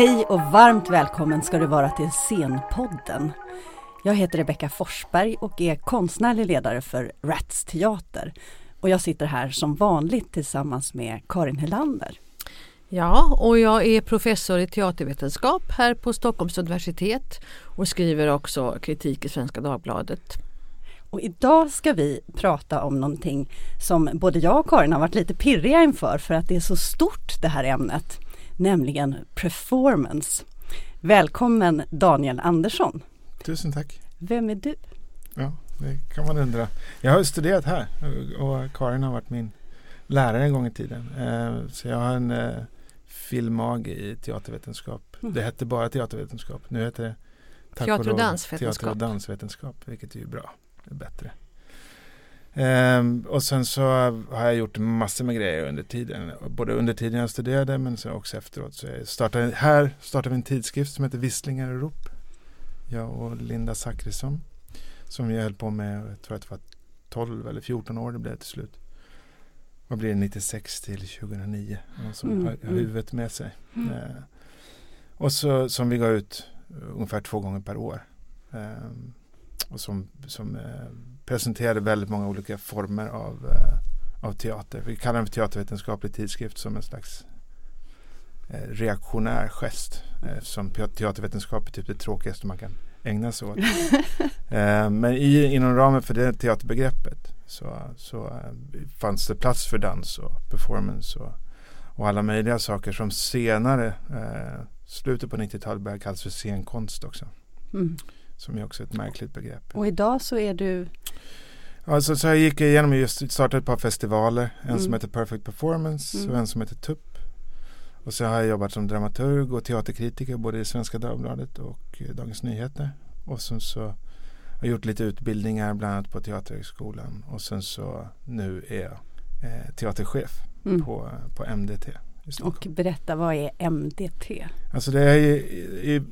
Hej och varmt välkommen ska du vara till Scenpodden. Jag heter Rebecka Forsberg och är konstnärlig ledare för Rats Teater. Och jag sitter här som vanligt tillsammans med Karin Helander. Ja, och jag är professor i teatervetenskap här på Stockholms universitet och skriver också kritik i Svenska Dagbladet. Och idag ska vi prata om någonting som både jag och Karin har varit lite pirriga inför för att det är så stort det här ämnet, nämligen performance. Välkommen Daniel Andersson. Tusen tack. Vem är du? Ja, det kan man undra. Jag har studerat här och Karin har varit min lärare en gång i tiden. Eh, så jag har en eh, filmmag i teatervetenskap. Mm. Det hette bara teatervetenskap. Nu heter det teater och dansvetenskap. Teater och dansvetenskap, vilket är bra. Det är bättre. Um, och sen så har jag gjort massor med grejer under tiden. Både under tiden jag studerade men så också efteråt. Så jag startade, här startade vi en tidskrift som heter Visslingar och rop. Jag och Linda Zackrisson. Som vi höll på med, jag tror att det var 12 eller 14 år det blev till slut. Vad blir det, 96 till 2009. Som mm, har mm. huvudet med sig. Mm. Uh, och så som vi gav ut ungefär två gånger per år. Um, och som, som uh, presenterade väldigt många olika former av, uh, av teater. Vi kallar den för teatervetenskaplig tidskrift som en slags reaktionär gest. Som teatervetenskap är typ det tråkigaste man kan ägna sig åt. men i, inom ramen för det teaterbegreppet så, så eh, fanns det plats för dans och performance och, och alla möjliga saker som senare, eh, slutet på 90-talet, började kallas för scenkonst också. Mm. Som är också ett märkligt begrepp. Och idag så är du? Alltså, så jag gick igenom just startade ett par festivaler. En mm. som heter Perfect Performance mm. och en som heter TUP. Och så har jag jobbat som dramaturg och teaterkritiker både i Svenska Dagbladet och Dagens Nyheter. Och sen så har gjort lite utbildningar bland annat på Teaterhögskolan och sen så nu är jag eh, teaterchef mm. på, på MDT. Och berätta, vad är MDT? Alltså det är, i,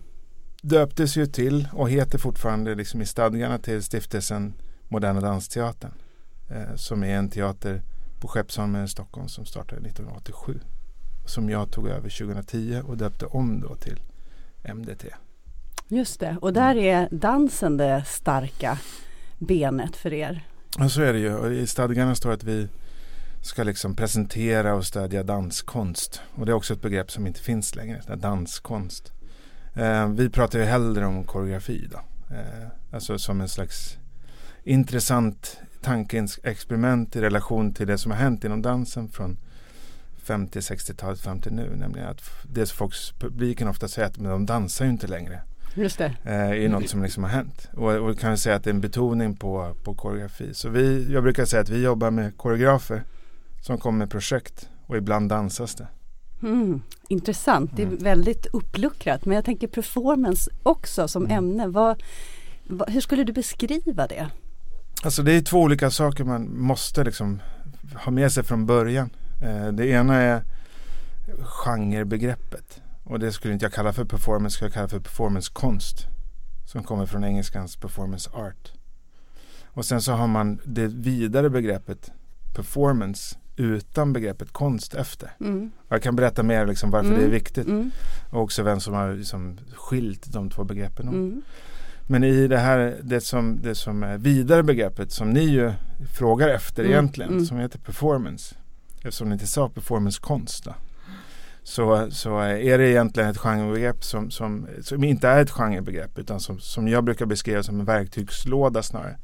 döptes ju till och heter fortfarande liksom i stadgarna till stiftelsen Moderna Dansteatern. Eh, som är en teater på Skeppsholmen i Stockholm som startade 1987. Som jag tog över 2010 och döpte om då till MDT. Just det, och där är dansen det starka benet för er. Ja, så är det ju. I stadgarna står att vi ska liksom presentera och stödja danskonst. Och det är också ett begrepp som inte finns längre, danskonst. Eh, vi pratar ju hellre om koreografi då. Eh, alltså som en slags intressant tankeexperiment i relation till det som har hänt inom dansen från 50-60-talet fram till nu. Nämligen att det som folks publiken ofta säger att men de dansar ju inte längre. Just det. Eh, är något som liksom har hänt. Och, och kan säga att det är en betoning på, på koreografi. Så vi, jag brukar säga att vi jobbar med koreografer som kommer med projekt och ibland dansas det. Mm, intressant, det är mm. väldigt uppluckrat. Men jag tänker performance också som mm. ämne. Vad, vad, hur skulle du beskriva det? Alltså det är två olika saker man måste liksom ha med sig från början. Eh, det ena är genrebegreppet. Och det skulle inte jag kalla för performance, skulle jag kalla för performancekonst. Som kommer från engelskans performance art. Och sen så har man det vidare begreppet performance utan begreppet konst efter. Mm. Jag kan berätta mer liksom varför mm. det är viktigt. Mm. Och också vem som har liksom skilt de två begreppen. Mm. Men i det här, det som, det som är vidare begreppet som ni ju frågar efter mm. egentligen, mm. som heter performance. Eftersom ni inte sa performancekonst. Då så, så är det egentligen ett genrebegrepp som, som, som inte är ett genrebegrepp utan som, som jag brukar beskriva som en verktygslåda snarare.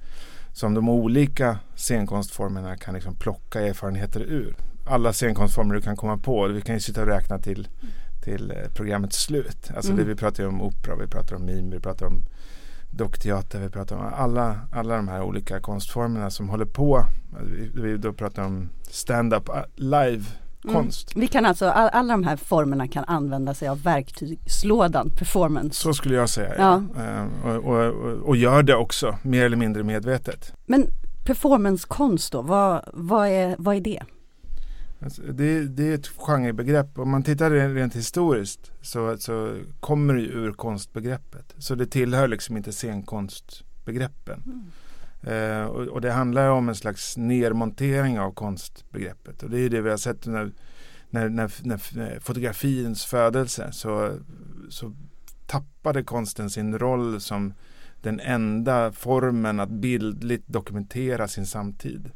Som de olika scenkonstformerna kan liksom plocka erfarenheter ur. Alla scenkonstformer du kan komma på, vi kan ju sitta och räkna till, till eh, programmets slut. Alltså mm. det, vi pratar ju om opera, vi pratar om mime, vi pratar om dockteater, vi pratar om alla, alla de här olika konstformerna som håller på. Vi, vi då pratar om stand-up uh, live. Konst. Mm. Vi kan alltså, all, alla de här formerna kan använda sig av verktygslådan performance. Så skulle jag säga, ja. ja. Ehm, och, och, och, och, gör det också, mer eller mindre medvetet. Men performancekonst då, vad, vad, är, vad är det? Alltså, det, det, är ett genrebegrepp. Om man tittar rent historiskt så, så kommer det ur konstbegreppet. Så det tillhör liksom inte scenkonstbegreppen. Mm. Eh, och, och, det handlar om en slags nermontering av konstbegreppet. Och det är det vi har sett när, när, när, när fotografins födelse så, så tappade konsten sin roll som den enda formen att bildligt dokumentera sin samtid.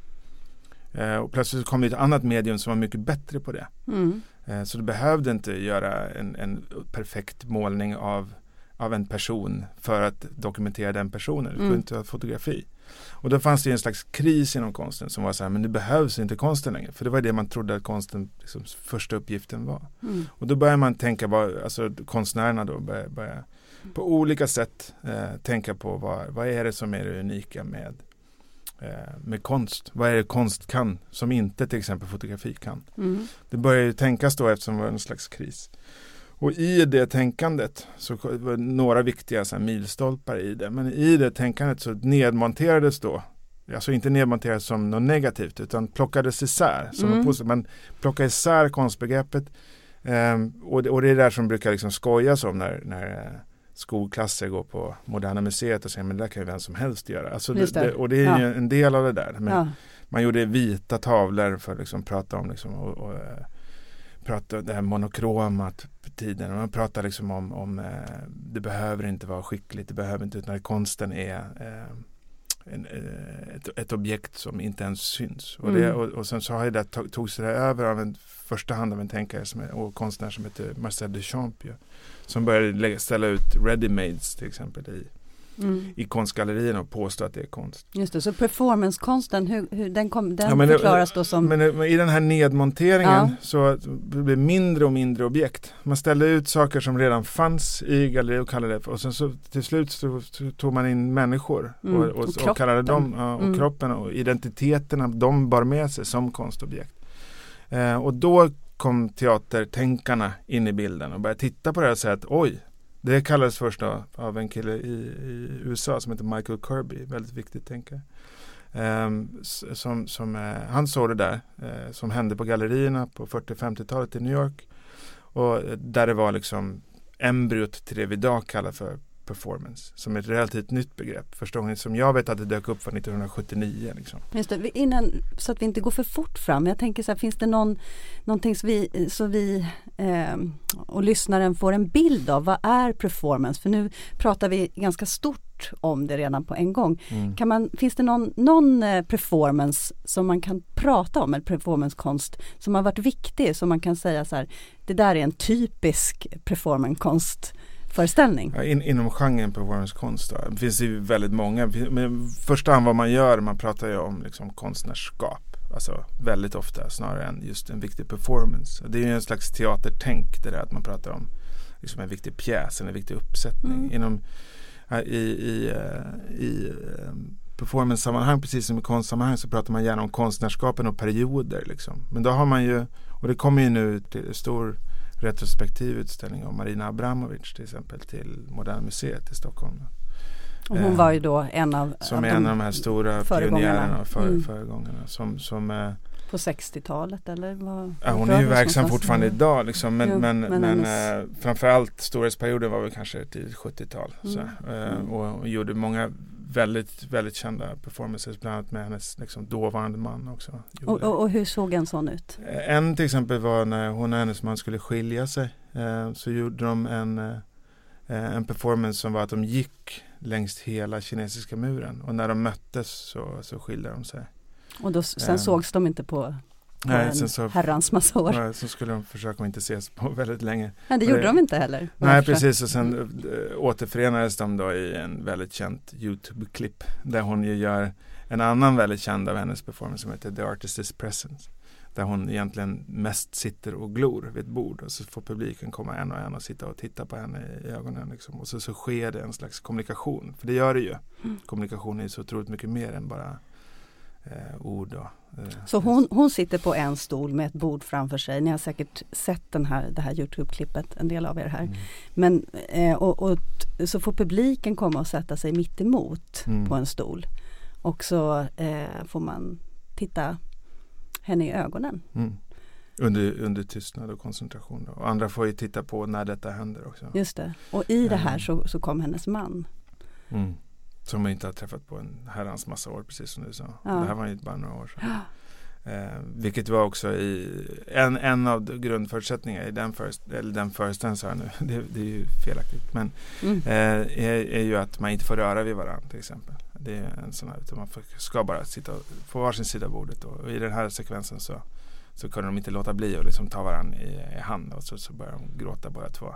Eh, och plötsligt kom det ett annat medium som var mycket bättre på det. Mm. Eh, så du behövde inte göra en, en, perfekt målning av, av en person för att dokumentera den personen. Du kunde mm. inte ha fotografi. Och då fanns det en slags kris inom konsten som var så här, men nu behövs inte konsten längre. För det var det man trodde att konsten liksom, första uppgiften var. Mm. Och då börjar man tänka, vad, alltså konstnärerna då börjar, börjar på olika sätt eh, tänka på vad, vad är det som är det unika med, eh, med konst. Vad är det konst kan som inte till exempel fotografi kan. Mm. Det börjar ju tänkas då eftersom det var en slags kris. Och i det tänkandet så var några viktiga så här, milstolpar i det. Men i det tänkandet så nedmonterades då Alltså inte nedmonterades som något negativt utan plockades isär. Som mm. Man plockade isär konstbegreppet. Um, och, det, och det är där som brukar liksom skojas om när, när uh, skolklasser går på Moderna Museet och säger men det där kan ju vem som helst göra. Alltså det, det, och det är ja. ju en del av det där. Men ja. Man gjorde vita tavlor för att liksom prata om liksom, och, och, uh, prata det här monokromat tiden. Man pratar liksom om, om eh, det behöver inte vara skickligt, det behöver inte, utan konsten är eh, en, eh, ett, ett, objekt som inte ens syns. Och, det, mm. och, och sen så har det tog, togs det över av en första hand av en tänkare som och konstnär som heter Marcel Duchamp. Ja, som började lägga, ställa ut ready-mades till exempel i, mm. i konstgallerierna och påstå att det är konst. Just det, så performancekonsten, hur, hur den, kom, den ja, förklaras det, då som? Men i den här nedmonteringen ja. så blir det mindre och mindre objekt. Man ställde ut saker som redan fanns i galleriet och kallade det och sen så till slut så, tog man in människor mm. och, och, och, och, kallade dem, ja, och mm. kroppen och identiteterna de bar med sig som konstobjekt. Eh, och då kom teatertänkarna in i bilden och började titta på det och säga att oj, det kallades först då av en kille i, i USA som heter Michael Kirby, väldigt viktigt tänkare. Um, som, som, uh, han såg det där uh, som hände på gallerierna på 40-50-talet i New York. Och uh, där det var liksom embryot till det vi idag kallar för performance som är ett relativt nytt begrepp. Första gången som jag vet att det dök upp var 1979. Liksom. Just det, innan, så att vi inte går för fort fram. Jag tänker så här, finns det någon, någonting så vi, så vi eh, och lyssnaren får en bild av vad är performance? För nu pratar vi ganska stort om det redan på en gång. Mm. Kan man, finns det någon, någon eh, performance som man kan prata om, eller performancekonst som har varit viktig, som man kan säga så här, det där är en typisk performancekonst föreställning. Ja, in, inom genren performancekonst då, finns det ju väldigt många. Men första hand vad man gör, man pratar ju om liksom konstnärskap. Alltså väldigt ofta snarare än just en viktig performance. Det är ju en slags teatertänk det där att man pratar om liksom en viktig pjäs, en viktig uppsättning. Mm. Inom, i, i, eh, i eh, performance-sammanhang precis som i konstsammanhang så pratar man gärna om konstnärskapen och perioder. Liksom. Men då har man ju, och det kommer ju nu till stor retrospektiv utställning av Marina Abramovic till exempel till Moderna Museet i Stockholm. Och hon var ju då en av Som är en av de här stora pionjärerna och för, mm. föregångarna. Som, som, eh, på 60-talet eller? Vad, ja, hon är ju verksam fortfarande mm. idag liksom, men, jo, men, men, men eh, framförallt storhetsperioden var väl kanske tidigt 70-tal. Mm. Eh, mm. och, och gjorde många väldigt, väldigt kända performances, bland annat med hennes liksom, dåvarande man också. Och, och, och, hur såg en sån ut? Eh, en till exempel var när hon och hennes man skulle skilja sig. Eh, så gjorde de en, eh, en performance som var att de gick längs hela kinesiska muren och när de möttes så, så skilde de sig. Och då, sen eh, sågs de inte på Nej, sen så, herrans massa år. Nej, så skulle de försöka att inte ses på väldigt länge. Men det gjorde det, de inte heller. Nej, precis. Och sen äh, återförenades de då i en väldigt känt YouTube-klipp där hon ju gör en annan väldigt känd av hennes performance som heter The Artist is Present. Där hon egentligen mest sitter och glor vid ett bord och så får publiken komma en och en och sitta och titta på henne i ögonen. Liksom. Och så, så sker det en slags kommunikation. För det gör det ju. Mm. Kommunikation är så otroligt mycket mer än bara eh, ord. Och, eh, så hon, hon sitter på en stol med ett bord framför sig. Ni har säkert sett den här, det här Youtube-klippet, en del av er här. Mm. Men, eh, och, och, så får publiken komma och sätta sig mitt emot mm. på en stol. Och så eh, får man titta henne i ögonen. Mm. Under, under tystnad och koncentration. Då. Och andra får ju titta på när detta händer också. Just det. Och i det här mm. så, så kom hennes man. Som jag inte har träffat på en herrans massa år precis som du sa. Ja. Det här var ju bara några år sedan. Eh, vilket var också i, en, en av grundförutsättningarna i den, föreställningen, eller den föreställningen, nu, det, det, är ju felaktigt, men mm. eh, är, är, ju att man inte får röra vid varandra till exempel. Det är en sån här, man ska bara sitta på varsin sida av bordet och, och i den här sekvensen så, så kunde de inte låta bli att liksom ta varandra i, i hand och så, så börjar de gråta båda två.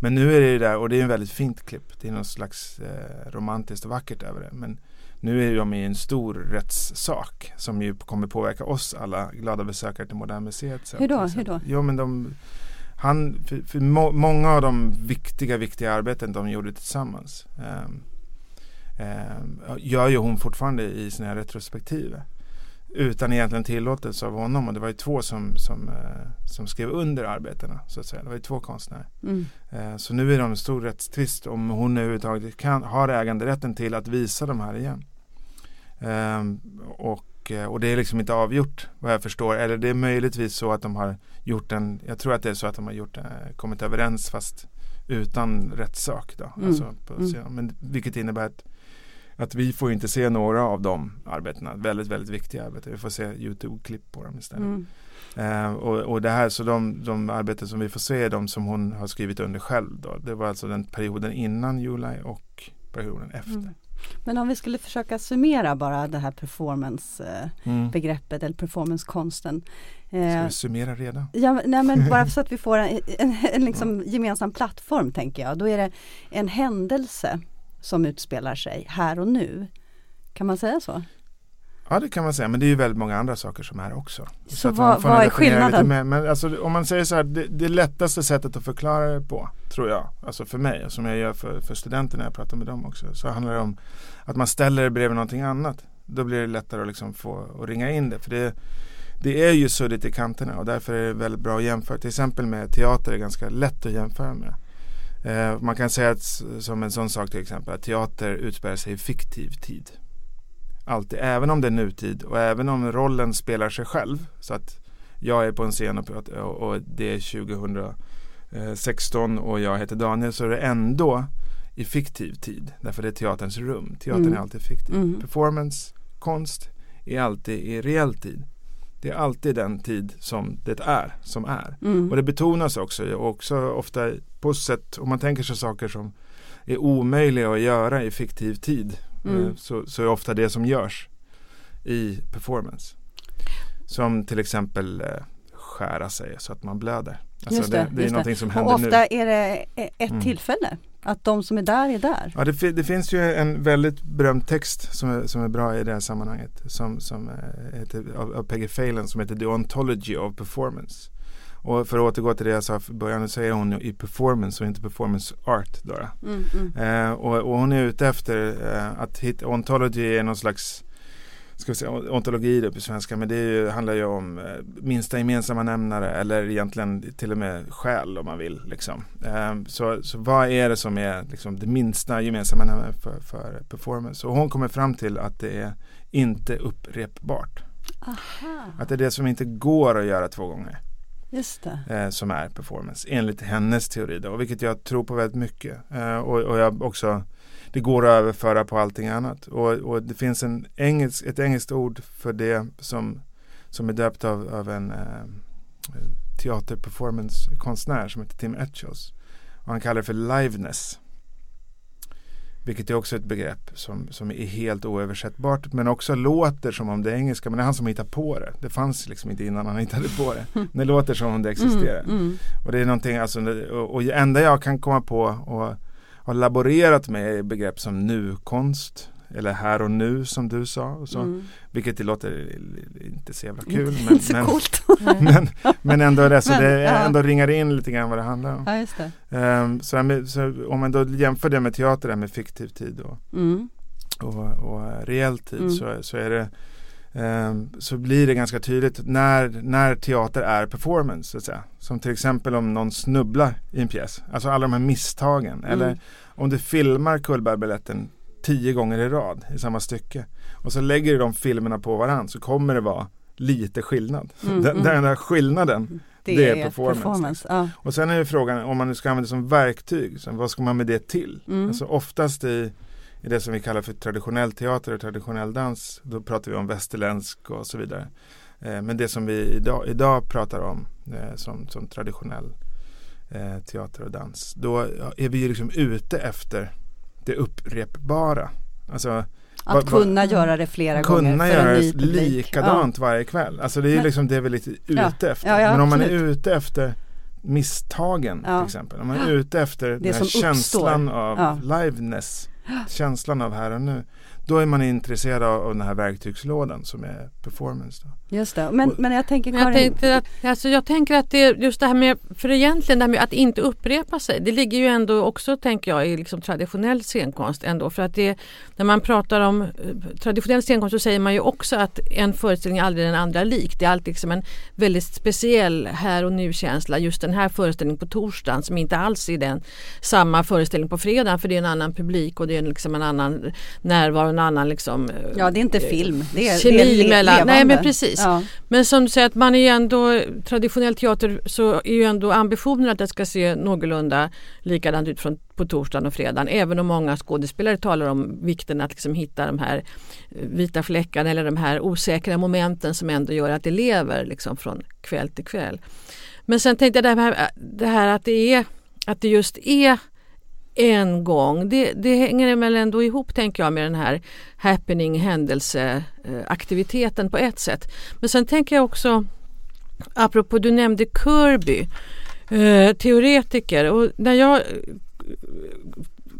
Men nu är det ju där och det är en väldigt fint klipp. Det är något slags eh, romantiskt och vackert över det. Men nu är de i en stor rättssak som ju kommer påverka oss alla glada besökare till Moderna Museet. Hur då? Hur då? Jo, men de, han, för, för må, många av de viktiga, viktiga arbeten de gjorde tillsammans eh, eh, gör ju hon fortfarande i sina retrospektiver utan egentligen tillåtelse av honom och det var ju två som, som, eh, som skrev under arbetena så att säga. Det var ju två konstnärer. Mm. Eh, så nu är det en stor rättstvist om hon överhuvudtaget kan, har äganderätten till att visa de här igen. Ehm, och, eh, och det är liksom inte avgjort vad jag förstår. Eller det är möjligtvis så att de har gjort en, jag tror att det är så att de har gjort, kommit överens fast utan rättssak. Då. Mm. Alltså på, mm. Men, vilket innebär att att vi får inte se några av de arbetena. Väldigt, väldigt viktiga arbeten. Vi får se YouTube-klipp på dem istället. Mm. Eh, och, och, det här, så de, de arbeten som vi får se är de som hon har skrivit under själv. Då. Det var alltså den perioden innan July och perioden efter. Mm. Men om vi skulle försöka summera bara det här performance-begreppet mm. eller performancekonsten. Ska vi eh, summera redan? Ja, nej, men bara så att vi får en, en, en liksom gemensam plattform tänker jag. Då är det en händelse som utspelar sig här och nu. Kan man säga så? Ja det kan man säga men det är ju väldigt många andra saker som är också. Så, så vad, vad är skillnaden? Med, men alltså, om man säger så här, det, det lättaste sättet att förklara det på tror jag, alltså för mig och som jag gör för, för studenter när jag pratar med dem också, så handlar det om att man ställer det bredvid någonting annat. Då blir det lättare att liksom få att ringa in det. För det, det är ju suddigt i kanterna och därför är det väldigt bra att jämföra. Till exempel med teater är ganska lätt att jämföra med. Eh, man kan säga att, som en sån sak till exempel att teater utspelar sig i fiktiv tid. Alltid, även om det är nutid och även om rollen spelar sig själv. Så att jag är på en scen och, pratar, och, det är 2016 och jag heter Daniel så är det ändå i fiktiv tid. Därför det är teaterns rum. Teatern mm. är alltid fiktiv. Mm. Performance, konst är alltid i reell tid. Det är alltid den tid som det är, som är. Mm. Och det betonas också, också ofta på sätt, om man tänker sig saker som är omöjliga att göra i fiktiv tid, mm. Eh, så, så är ofta det som görs i performance. Som till exempel eh, skära sig så att man blöder. Alltså det, det, det är någonting som händer och ofta nu. är det ett mm. tillfälle. Att de som är där är där. Ja, det, det, finns ju en väldigt berömd text som är, som är bra i det här sammanhanget. Som, som eh, heter, av, av Peggy Phelan som heter The Ontology of Performance. Och för att återgå till det jag sa i början, så är hon i performance och inte performance art. Då. Mm, mm. Eh, och, och, hon är ute efter eh, att hitta, ontology är någon slags ska vi säga, ontologi då på svenska, men det ju, handlar ju om eh, minsta gemensamma nämnare eller egentligen till och med själ om man vill. Liksom. Eh, så, så vad är det som är liksom, det minsta gemensamma nämnare för, för performance? Och hon kommer fram till att det är inte upprepbart. Aha. Att det är det som inte går att göra två gånger. Eh, som är performance enligt hennes teori då, vilket jag tror på väldigt mycket. Eh, och, och jag också det går att överföra på allting annat. Och, och det finns en engelsk, ett engelskt ord för det som, som är döpt av, av en eh, teaterperformancekonstnär som heter Tim Etchells. Och han kallar det för liveness. Vilket är också ett begrepp som, som är helt oöversättbart men också låter som om det är engelska. Men det är han som hittar på det. Det fanns liksom inte innan han hittade på det. Det låter som om det existerar. Mm, mm. Och det är någonting, alltså, och, och enda jag kan komma på och har laborerat med begrepp som nu-konst eller här och nu som du sa. Och så, mm. Vilket det låter inte så jävla kul. Men, men, men, men, ändå det, så men, det ja. ändå ringar in lite grann vad det handlar om. Ja, um, så, så, om man då jämför det med teater med fiktiv tid och, mm. och, och reell tid mm. så, så är det så blir det ganska tydligt när, när teater är performance. Så att säga. Som till exempel om någon snubblar i en pjäs. Alltså alla de här misstagen. Mm. Eller om du filmar Cullbergbaletten tio gånger i rad i samma stycke. Och så lägger du de filmerna på varandra så kommer det vara lite skillnad. Mm, den, mm. den där skillnaden det, det är performance. performance ja. Och sen är det frågan om man nu ska använda det som verktyg. Så vad ska man med det till? Mm. Alltså oftast i i det som vi kallar för traditionell teater och traditionell dans. Då pratar vi om västerländsk och så vidare. Eh, men det som vi idag, idag pratar om eh, som, som traditionell eh, teater och dans. Då är vi ju liksom ute efter det upprepbara. Alltså, att va, kunna göra det flera kunna gånger för göra det likadant ja. varje kväll. Alltså det är men, liksom det vi är lite ute ja, efter. Ja, Men om man är ute efter misstagen till exempel. Om man är ute efter det den här känslan uppstår. av liveness. Känslan av här och nu. Då är man intresserad av, den här verktygslådan som är performance. Då. Just det, men, och, men jag tänker Karin... Jag, tänkte att, alltså jag tänker att det just det här med, för egentligen det här med att inte upprepa sig, det ligger ju ändå också tänker jag i liksom traditionell scenkonst ändå. För att det, när man pratar om eh, traditionell scenkonst så säger man ju också att en föreställning är aldrig den andra lik. Det är alltid liksom en väldigt speciell här och nu-känsla. Just den här föreställningen på torsdagen som inte alls är den samma föreställning på fredagen för det är en annan publik och det är liksom en annan närvaro en annan liksom, Ja det är inte film, det är, kemi det är mellan, levande. Nej men precis. Ja. Men som du säger att man är ju ändå, traditionell teater så är ju ändå ambitionen att det ska se någorlunda likadant ut från, på torsdagen och fredagen. Även om många skådespelare talar om vikten att liksom hitta de här eh, vita fläckarna eller de här osäkra momenten som ändå gör att det lever liksom från kväll till kväll. Men sen tänkte jag det här, det här att det är att det just är en gång. Det, det hänger väl ändå ihop tänker jag med den här happening händelseaktiviteten eh, på ett sätt. Men sen tänker jag också apropå du nämnde Kirby eh, teoretiker och när jag eh,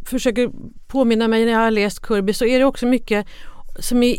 försöker påminna mig när jag har läst Kirby så är det också mycket som är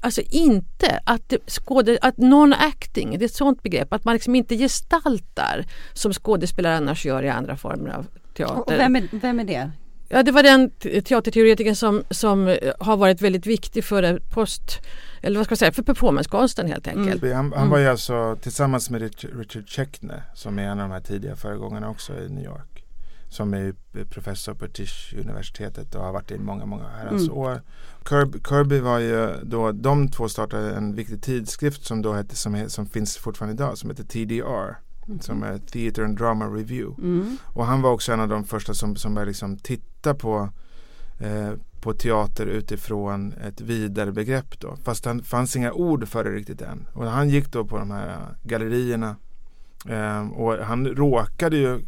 alltså inte att, skåde, att non-acting, det är ett sånt begrepp, att man liksom inte gestaltar som skådespelare annars gör i andra former av teater. Och vem, är, vem är det? Ja, det var den teaterteoretikern som, som eh, har varit väldigt viktig för post eller vad ska jag säga, för performancekonsten helt mm. enkelt. Mm. Han, han, var ju alltså tillsammans med Richard, Checkne som är en av de här tidiga föregångarna också i New York. Som är professor på Tisch universitetet och har varit i många, många herrans mm. år. Kirby, Kirby var ju då, de två startade en viktig tidskrift som då hette, som, som finns fortfarande idag, som heter TDR. Mm. Som är Theater and Drama Review. Mm. Och han var också en av de första som, som började liksom titta på eh, på teater utifrån ett vidare begrepp då. Fast det fanns inga ord för det riktigt än. Och han gick då på de här gallerierna eh, och han råkade ju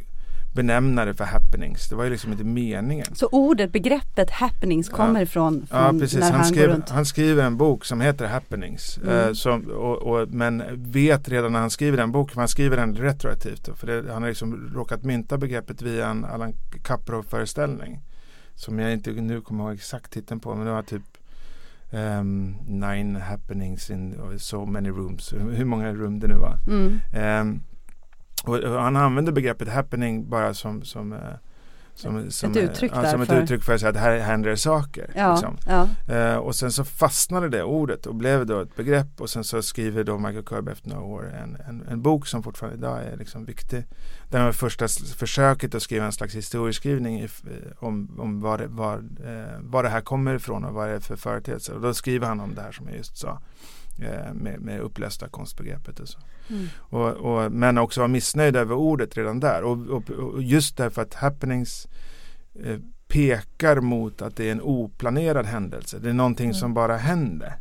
benämna det för happenings. Det var ju liksom inte meningen. Så ordet, begreppet happenings kommer ja. från, från ja, precis. när han, han skrev, går runt? Han skriver en bok som heter Happenings. Mm. Eh, som, och, och, men vet redan när han skriver den boken, för han skriver den retroaktivt. Då, för det, han har liksom råkat mynta begreppet via en Allan Kaprow-föreställning. Som jag inte nu kommer ihåg exakt titeln på, men det var typ um, Nine happenings in so many rooms. Hur många rum det nu var. Mm. Um, och, och han använder begreppet happening bara som, som, eh, som, som, ett uttryck, ja, som ett uttryck för att här händer saker. Ja, liksom. ja. Uh, och sen så fastnade det ordet och blev då ett begrepp och sen så skriver då Michael Kirby efter några år en, en, en bok som fortfarande idag är liksom viktig. Det var första försöket att skriva en slags historieskrivning i, om, om var, det, var, eh, var det här kommer ifrån och vad det är för företeelser. Och då skriver han om det här som jag just sa eh, med, med upplösta konstbegreppet och så. Mm. Och, och, men också var missnöjd över ordet redan där. Och, och, och just därför att happenings eh, pekar mot att det är en oplanerad händelse. Det är någonting mm. som bara händer.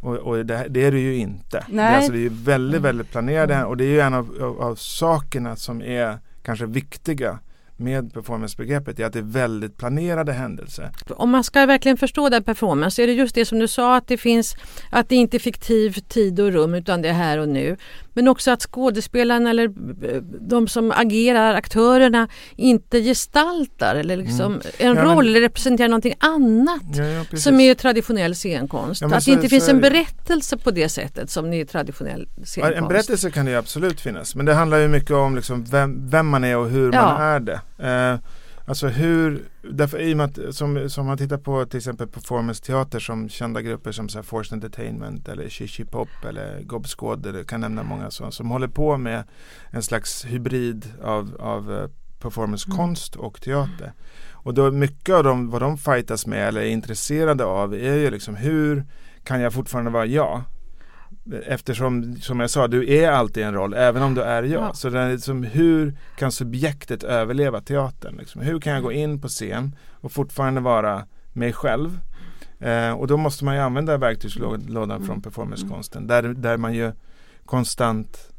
Och, och det, det, är det ju inte. Det är, alltså, det är väldigt, mm. väldigt planerade mm. och det är ju en av, av, av sakerna som är kanske viktiga med performancebegreppet är att det är väldigt planerade händelser. Om man ska verkligen förstå den performance är det just det som du sa att det finns att det inte är fiktiv tid och rum utan det är här och nu. Men också att skådespelarna eller eh, de som agerar, aktörerna, inte gestaltar eller liksom mm. en ja, roll men... eller representerar någonting annat ja, ja, som är traditionell scenkonst. att det inte finns en berättelse på det sättet som är traditionell scenkonst. En berättelse kan det absolut finnas men det handlar ju mycket om liksom vem, vem man är och hur man är det. Eh, Alltså hur, därför i och med att som, som man tittar på till exempel performance-teater som kända grupper som så här Forced Entertainment eller Shishi Pop eller Gobskåd, eller kan nämna många sådana som håller på med en slags hybrid av, av eh, performancekonst mm. och teater. Och då mycket av dem, vad de fightas med eller är intresserade av är ju liksom hur kan jag fortfarande vara jag? Eftersom, som jag sa, du är alltid en roll, även om du är jag. Ja. Så är liksom, hur kan subjektet överleva teatern? Liksom? Hur kan jag gå in på scen och fortfarande vara mig själv? Eh, och då måste man ju använda verktygslådan mm. från performancekonsten. Där, där man ju konstant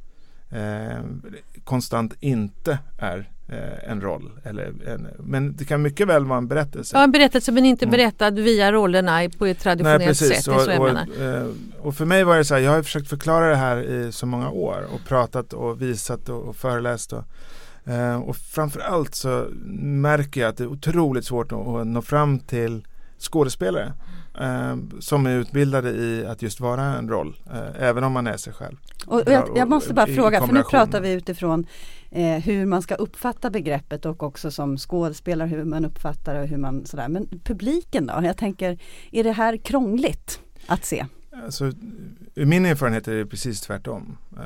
eh, konstant inte är en roll. Eller en, men det kan mycket väl vara en berättelse. Ja, en berättelse men inte mm. berättad mm. via rollerna på ett traditionellt Nej, sätt. Och, så jag och, eh, och, för mig var det så här, jag har försökt förklara det här i så många år och pratat och visat och, och föreläst. Och, eh, och framförallt så märker jag att det är otroligt svårt att nå fram till skådespelare eh, som är utbildade i att just vara en roll, eh, även om man är sig själv. Och, jag, jag, måste bara fråga, för nu pratar vi utifrån eh, hur man ska uppfatta begreppet och också som skådespelare hur man uppfattar det och hur man sådär. Men publiken då? Jag tänker, är det här krångligt att se? Alltså, ur min erfarenhet är det precis tvärtom. Uh,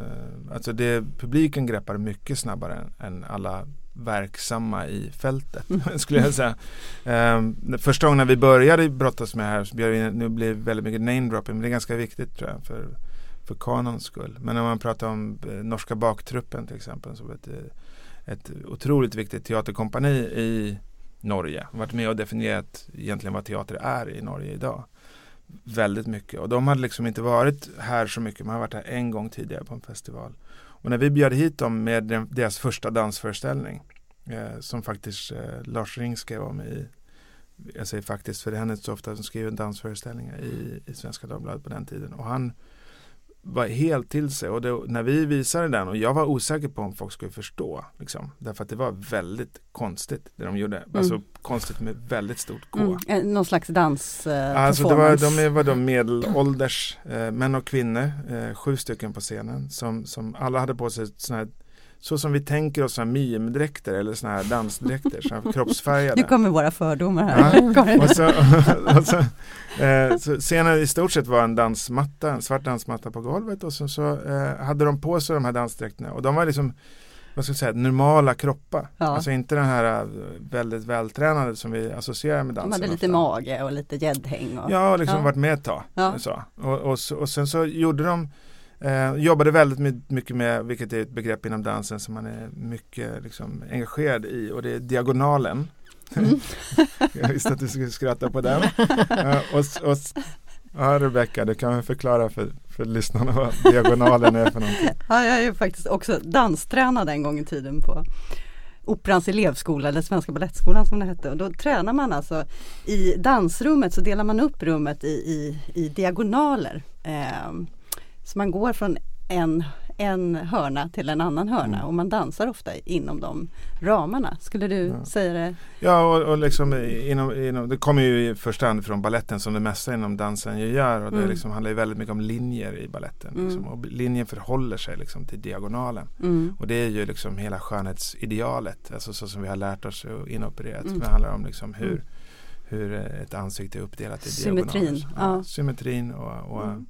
uh, alltså det, publiken greppar mycket snabbare än, än alla verksamma i fältet mm. skulle jag säga. Um, första gången när vi började brottas med det här, så blir det, nu blir väldigt mycket name-dropping, men det är ganska viktigt tror jag för, för kanons skull. Men när man pratar om eh, Norska baktruppen till exempel, så ett, eh, ett otroligt viktigt teaterkompani i Norge. Varit med och definierat egentligen vad teater är i Norge idag. Väldigt mycket och de hade liksom inte varit här så mycket, man har varit här en gång tidigare på en festival. Och när vi bjöd hit dem med deras första dansföreställning eh, som faktiskt eh, Lars Ring skrev om i jag säger faktiskt för det händer inte så ofta som skriver dansföreställningar i, i Svenska Dagbladet på den tiden och han var helt till sig och det, när vi visade den och jag var osäker på om folk skulle förstå. Liksom, därför att det var väldigt konstigt det de gjorde. Mm. Alltså konstigt med väldigt stort K. Mm. Någon slags dans eh, Alltså det var, de var de medelålders eh, män och kvinnor, eh, sju stycken på scenen som, som alla hade på sig sådana här så som vi tänker oss mimdräkter eller sådana här dansdräkter, såna här kroppsfärgade. Nu kommer våra fördomar här. Ja. och så, och så, eh, så scenen i stort sett var en dansmatta, en svart dansmatta på golvet och så, så eh, hade de på sig de här dansdräkterna och de var liksom vad ska jag säga, normala kroppar. Ja. Alltså inte den här eh, väldigt vältränade som vi associerar med dansen. De hade lite ofta. mage och lite gäddhäng. Och... Ja, liksom ja. varit med ett tag. Ja. Och, och, och, sen så gjorde de Eh, jobbade väldigt mycket med, vilket är ett begrepp inom dansen som man är mycket liksom, engagerad i och det är diagonalen. Mm. jag visste att du skulle skratta på den. Eh, och, och, ja, Rebecka, du kan väl förklara för, för lyssnarna vad diagonalen är för någonting. Ja, jag är ju faktiskt också danstränad en gång i tiden på Operans elevskola eller Svenska Balettskolan som det hette. Och då tränar man alltså i dansrummet så delar man upp rummet i, i, i diagonaler. Eh, så man går från en, en hörna till en annan hörna mm. och man dansar ofta inom de ramarna. Skulle du ja. säga det? Ja, och, och liksom inom, inom, det kommer ju i första hand från balletten som det mesta inom dansen gör. Och det mm. liksom handlar väldigt mycket om linjer i balletten. Mm. Liksom, och linjen förhåller sig liksom till diagonalen. Mm. Och det är ju liksom hela skönhetsidealet. Alltså så som vi har lärt oss och inopererat. Mm. Det handlar om liksom hur, hur ett ansikte är uppdelat i Symmetrin. diagonaler. Ja, Symmetrin och, och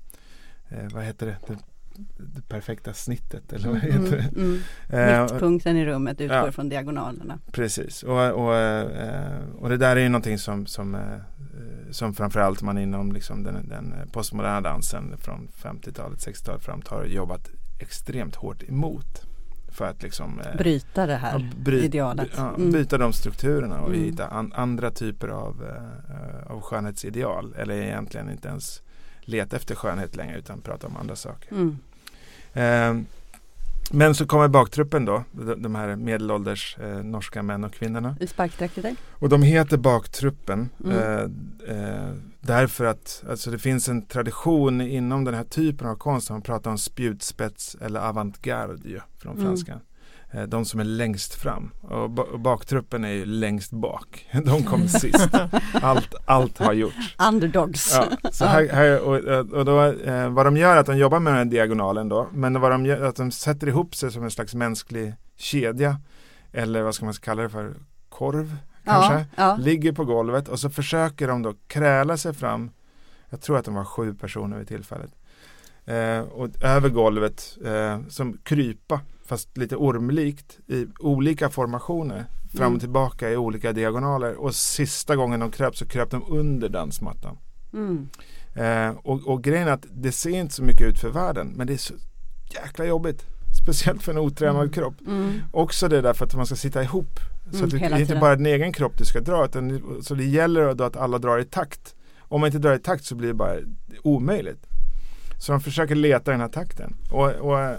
eh, vad heter det? det? det perfekta snittet eller vad mm, heter det? Mm, mm. Mittpunkten i rummet utgår ja, från diagonalerna. Precis och, och, eh, och det där är ju någonting som, som, eh, som framförallt man inom liksom den, den postmoderna dansen från 50-talet, 60-talet framåt har jobbat extremt hårt emot. För att liksom bryta det här ja, bry, idealet. Ja, mm. Bryta de strukturerna och mm. hitta an, andra typer av, av skönhetsideal. Eller egentligen inte ens leta efter skönhet längre utan prata om andra saker. Mm. Eh, men så kommer baktruppen då, de, de här medelålders eh, norska män och kvinnorna. I sparkdräkter? Och de heter baktruppen mm. eh, eh, därför att alltså det finns en tradition inom den här typen av konst. Man pratar om spjutspets eller avantgarde från mm. franskan. Eh, de som är längst fram och baktruppen är ju längst bak. De kom sist. Allt, allt har gjorts. Underdogs. Ja, så här, här, och, och då, eh, vad de gör är att de jobbar med den här diagonalen då. Men vad de gör är att de sätter ihop sig som en slags mänsklig kedja. Eller vad ska man kalla det för? Korv kanske. Ja, ja. Ligger på golvet och så försöker de då kräla sig fram. Jag tror att de var sju personer vid tillfället. Eh, och över golvet eh, som krypa fast lite ormlikt i olika formationer fram och mm. tillbaka i olika diagonaler och sista gången de kröp så kröp de under dansmattan. Mm. Eh, och, och grejen är att det ser inte så mycket ut för världen men det är så jäkla jobbigt. Speciellt för en otränad mm. kropp. Mm. Också det därför att man ska sitta ihop. Så mm, att det är inte bara din egen kropp du ska dra utan så det gäller då att alla drar i takt. Om man inte drar i takt så blir det bara omöjligt. Så de försöker leta den här takten. Och, och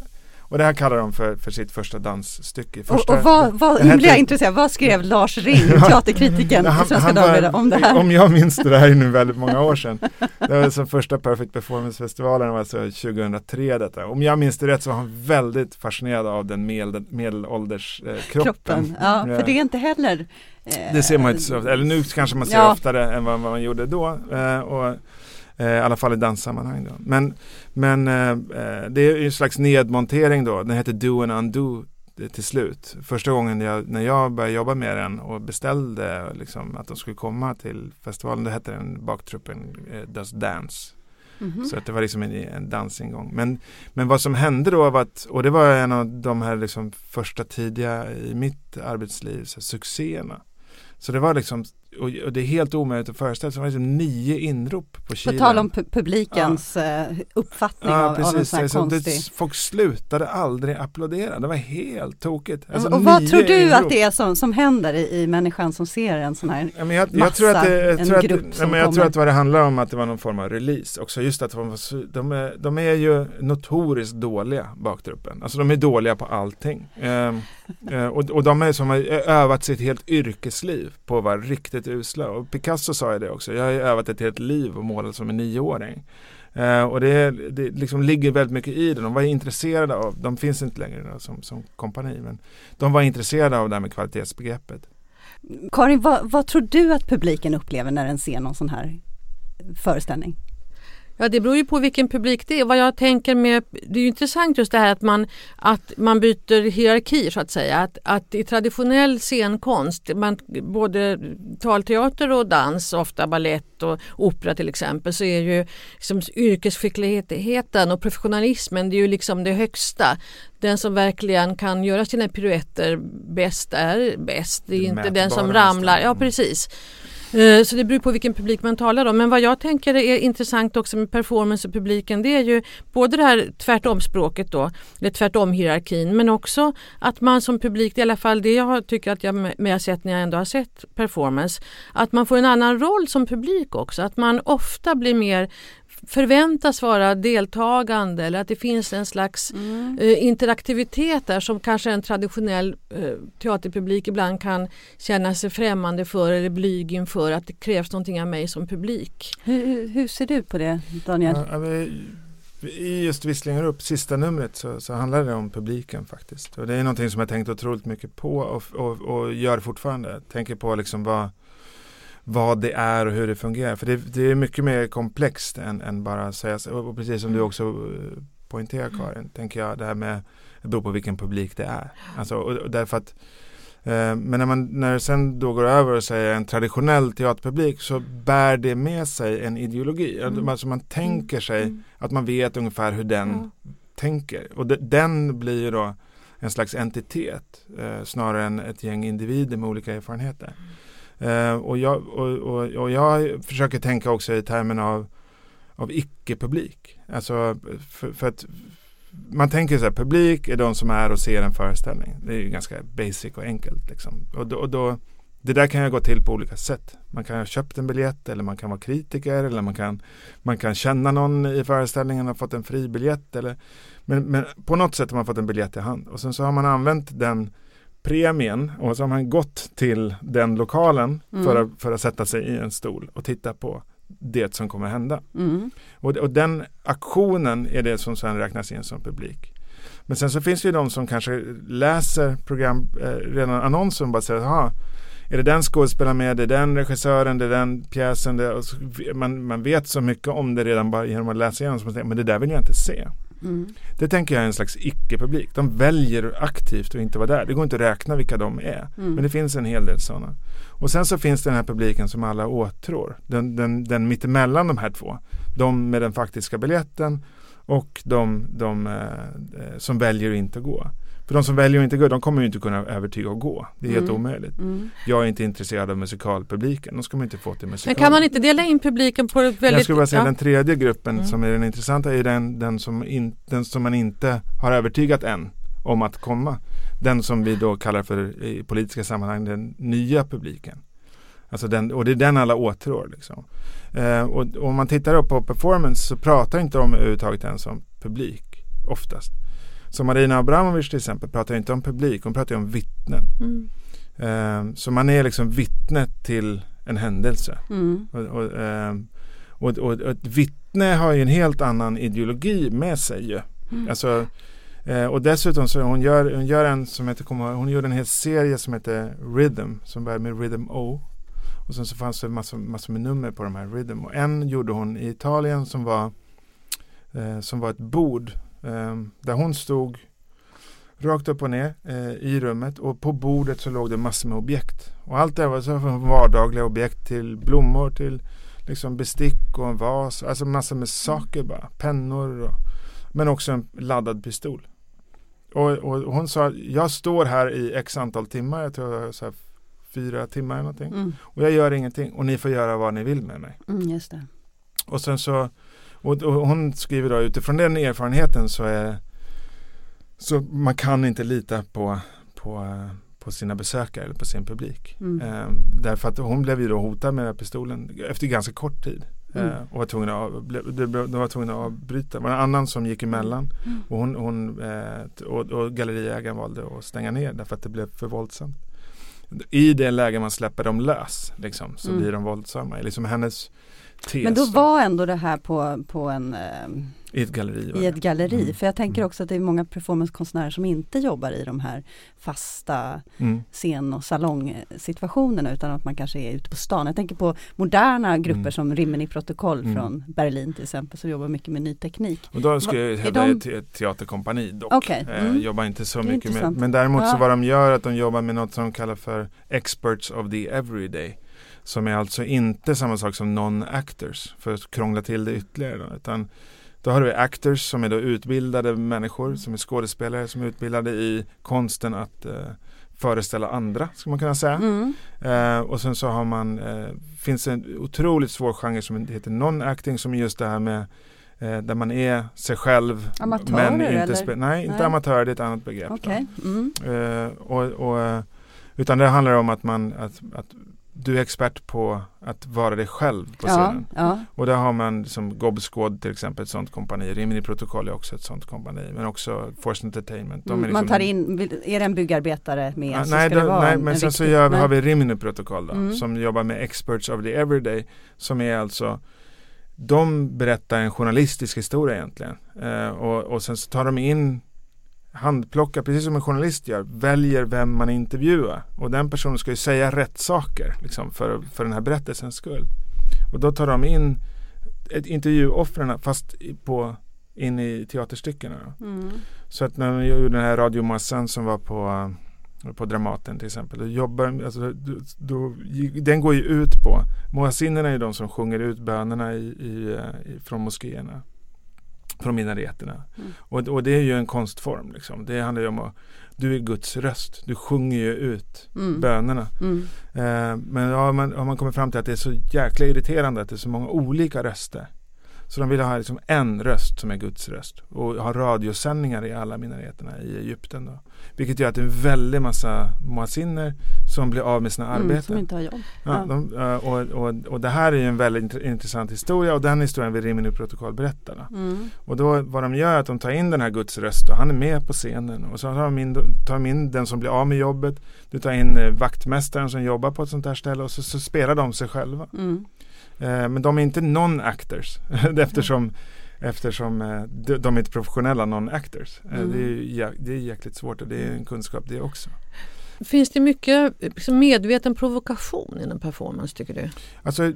och det här kallar de för, för sitt första dansstycke. Första, och, och vad, vad, nu blir jag intresserad, vad skrev Lars Ring, teaterkritiken i Svenska Dagbladet om det här? Om jag minns det, det här är nu väldigt många år sedan. Det var som första Perfect Performance-festivalen, var alltså 2003 detta. Om jag minns det rätt så var han väldigt fascinerad av den medel, medelålders eh, kroppen. kroppen. Ja, för det är inte heller eh, Det ser man inte så ofta, eller nu kanske man ser ja. oftare än vad, vad man gjorde då. Eh, och, Eh, I alla fall i danssammanhang. Då. Men, men eh, eh, det är en slags nedmontering då. Den heter Do and Undo till slut. Första gången jag, när jag började jobba med den och beställde liksom, att de skulle komma till festivalen, då hette den baktruppen eh, Does Dance. Mm -hmm. Så att det var liksom en, en dansingång. Men, men vad som hände då var att, och det var en av de här liksom första tidiga i mitt arbetsliv, så succéerna. Så det var liksom och, det är helt omöjligt att föreställa sig. Det var liksom nio inrop på Kilen. På tal om publikens ja. Eh, uppfattning ja, av, precis. av en sån här alltså, konstig... Det, folk slutade aldrig applådera. Det var helt tokigt. Alltså, och vad tror du inrop. att det är som, som händer i, i människan som ser en sån här ja, men jag, jag tror att det, jag tror att, grupp som men Jag kommer. tror att vad det handlar om att det var någon form av release också. Just att de, de, är, de är ju notoriskt dåliga baktruppen. Alltså de är dåliga på allting. Ehm, eh, och, och de är som har övat sitt helt yrkesliv på att vara riktigt usla. Och Picasso sa ju det också. Jag har ju övat ett helt liv och målat som en nioåring. Eh, och det, det liksom ligger väldigt mycket i det. De var intresserade av, de finns inte längre då, som, som kompani, men de var intresserade av det här med kvalitetsbegreppet. Karin, vad, vad tror du att publiken upplever när den ser någon sån här föreställning? Ja, det beror ju på vilken publik det är. Vad jag tänker med, det är ju intressant just det här att man, att man byter hierarki så att säga. Att, att i traditionell scenkonst, man, både talteater och dans, ofta ballett och opera till exempel, så är ju liksom yrkesskickligheten och professionalismen det är ju liksom det högsta. Den som verkligen kan göra sina piruetter bäst är bäst. Det är det inte den som ramlar. Ja precis. Eh, så det beror på vilken publik man talar om. Men vad jag tänker är intressant också med performance och publiken det är ju både det här tvärtom-språket då, eller tvärtom-hierarkin men också att man som publik, i alla fall det jag tycker att jag med har sett när jag ändå har sett performance, att man får en annan roll som publik också. Att man ofta blir mer förväntas vara deltagande eller att det finns en slags mm. eh, interaktivitet där som kanske en traditionell eh, teaterpublik ibland kan känna sig främmande för eller blyg inför att det krävs någonting av mig som publik. Hur, hur ser du på det Daniel? Ja, I just Visslingar upp, sista numret, så, så, handlar det om publiken faktiskt. Och det är någonting som jag tänkt otroligt mycket på och, och, och gör fortfarande. Tänker på liksom vad vad det är och hur det fungerar. För det, det är mycket mer komplext än, än bara säga så. Och precis som du mm. också eh, poängterar mm. Karin, tänker jag det här med, det beror på vilken publik det är. Alltså, och, och därför att eh, men när man när det sen då går över och säger en traditionell teaterpublik så bär det med sig en ideologi. Mm. Alltså man tänker sig mm. att man vet ungefär hur den mm. tänker. Och de, den blir ju då en slags entitet eh, snarare än ett gäng individer med olika erfarenheter. Eh, och, jag, och, och, och, jag försöker tänka också i termen av, av icke-publik. Alltså för, för, att man tänker så här, publik är de som är och ser en föreställning. Det är ju ganska basic och enkelt. Liksom. Och, då, och då, det där kan ju gå till på olika sätt. Man kan ha köpt en biljett eller man kan vara kritiker eller man kan, man kan känna någon i föreställningen och fått en fribiljett. Eller, men, men på något sätt har man fått en biljett i hand och sen så har man använt den premien och så har man gått till den lokalen mm. för, att, för att sätta sig i en stol och titta på det som kommer hända. Mm. Och, och, den aktionen är det som sen räknas in som publik. Men sen så finns det ju de som kanske läser program, eh, redan annonsen och bara säger aha, är det den skådespelaren med, det är den regissören, det är den pjäsen. Det, så, man, man vet så mycket om det redan bara genom att läsa igenom. Men det där vill jag inte se. Mm. Det tänker jag är en slags icke-publik. De väljer aktivt att inte vara där. Det går inte att räkna vilka de är. Mm. Men det finns en hel del sådana. Och sen så finns det den här publiken som alla åtrår. Den, den, den mittemellan de här två. De med den faktiska biljetten och de, de eh, eh som väljer att inte gå. För de som väljer att inte gå, de kommer ju inte kunna övertyga att gå. Det är mm. helt omöjligt. Mm. Jag är inte intresserad av musikalpubliken. De ska man inte få till musikal. Men kan man inte dela in publiken på ett väldigt... Jag skulle bara säga ja. den tredje gruppen mm. som är den intressanta är den, den, som in, den som man inte har övertygat än om att komma. Den som vi då kallar för i politiska sammanhang den nya publiken. Alltså den, och det är den alla åtrår. Liksom. Eh, och, och om man tittar på performance så pratar inte de överhuvudtaget ens om publik oftast. Så Marina Abramovic till exempel pratar inte om publik, hon pratar om vittnen. Mm. Eh, så man är liksom vittnet till en händelse. Mm. Och, och, eh, och, och, ett vittne har ju en helt annan ideologi med sig ju. Mm. Alltså, eh, och dessutom så hon gör hon gör en som heter, hon gjorde en hel serie som heter Rhythm som börjar med Rhythm O. Och sen så fanns det massor, massor med nummer på de här Rhythm. Och en gjorde hon i Italien som var, eh, som var ett bord där hon stod rakt upp och ner eh, i rummet och på bordet så låg det massor med objekt. Och allt det var så från vardagliga objekt till blommor till liksom bestick och en vas. Alltså massor med saker bara. Pennor och, men också en laddad pistol. Och, och, hon sa, jag står här i x antal timmar, jag tror så här fyra timmar eller någonting. Mm. Och jag gör ingenting och ni får göra vad ni vill med mig. Mm, just det. Och sen så, och, och hon skriver då utifrån den erfarenheten så är så man kan inte lita på, på, på sina besökare eller på sin publik. Mm. Eh, därför att hon blev ju då hotad med pistolen efter ganska kort tid. Mm. Eh, och var tvungen att, de var tvungna att avbryta. Det var en annan som gick emellan. Mm. Och, hon, hon eh, och, och galleriägaren valde att stänga ner därför att det blev för våldsamt. I det läge man släpper dem lös liksom, så mm. blir de våldsamma. Liksom hennes tes. Men då var ändå det här på, på en eh, i ett galleri? I ett galleri, mm. för jag tänker mm. också att det är många performancekonstnärer som inte jobbar i de här fasta mm. scen och salongsituationerna utan att man kanske är ute på stan. Jag tänker på moderna grupper mm. som Rimmen i protokoll mm. från Berlin till exempel som jobbar mycket med ny teknik. Och då skulle jag hävda de... ett teaterkompani dock. Okay. Eh, mm. jobbar inte så mycket med, men däremot ja. så vad de gör att de jobbar med något som de kallar för Experts of the Everyday. Som är alltså inte samma sak som non-actors för att krångla till det ytterligare. Då, utan då har vi actors som är då utbildade människor som är skådespelare som är utbildade i konsten att eh, föreställa andra, ska man kunna säga. Mm. Eh, och sen så har man, eh, finns en otroligt svår genre som heter non-acting som är just det här med eh, där man är sig själv. Amatörer men inte eller? Nej, inte nej. amatörer, det är ett annat begrepp. Okay. Mm. Eh, och, och, utan det handlar om att man att, att du är expert på att vara dig själv på scenen. Ja, ja. Och där har man som Gobsquad till exempel ett sånt kompani. Rimini Protokoll är också ett sånt kompani. Men också Force Entertainment. Mm, liksom man tar in, är det en byggarbetare med ja, så nej, då, nej men sen så gör, har vi Rimini Protokoll då, mm. som jobbar med Experts of the Everyday. Som är alltså de berättar en journalistisk historia egentligen. Eh, och, och sen så tar de in handplockar, precis som en journalist gör, väljer vem man intervjuar. Och den personen ska ju säga rätt saker liksom, för, för den här berättelsens skull. Och då tar de in intervjuoffren fast på, in i teaterstyckena. Mm. Så att när vi gjorde den här radiomassan som var på, på Dramaten till exempel. Då jobbar, alltså, då, då, den går ju ut på, Moassinerna är de som sjunger ut bönerna i, i, i från moskéerna från minareterna. Mm. Och, och, det är ju en konstform. Liksom. Det handlar ju om att du är Guds röst. Du sjunger ju ut mm. bönerna. Mm. Eh, men ja, man, har man kommit fram till att det är så jäkla irriterande att det är så många olika röster. Så de vill ha liksom en röst som är Guds röst och ha radiosändningar i alla minareterna i Egypten. Då. Vilket gör att det är en väldig massa muazziner som blir av med sina mm, arbeten. Som inte har jobb. Ja, ja. De, och, och, och det här är en väldigt intressant historia och den historien vill Rimini protokoll berätta. Mm. Och då vad de gör är att de tar in den här Guds röst och han är med på scenen. Och så tar de in, tar de in den som blir av med jobbet. Du tar in eh, vaktmästaren som jobbar på ett sånt här ställe och så, så spelar de sig själva. Mm. Eh, men de är inte non-actors eftersom, eftersom eh, de, är inte professionella non-actors. Eh, mm. Det, är, det är jäkligt svårt och det är en kunskap det också. Finns det mycket liksom medveten provokation inom performance tycker du? Alltså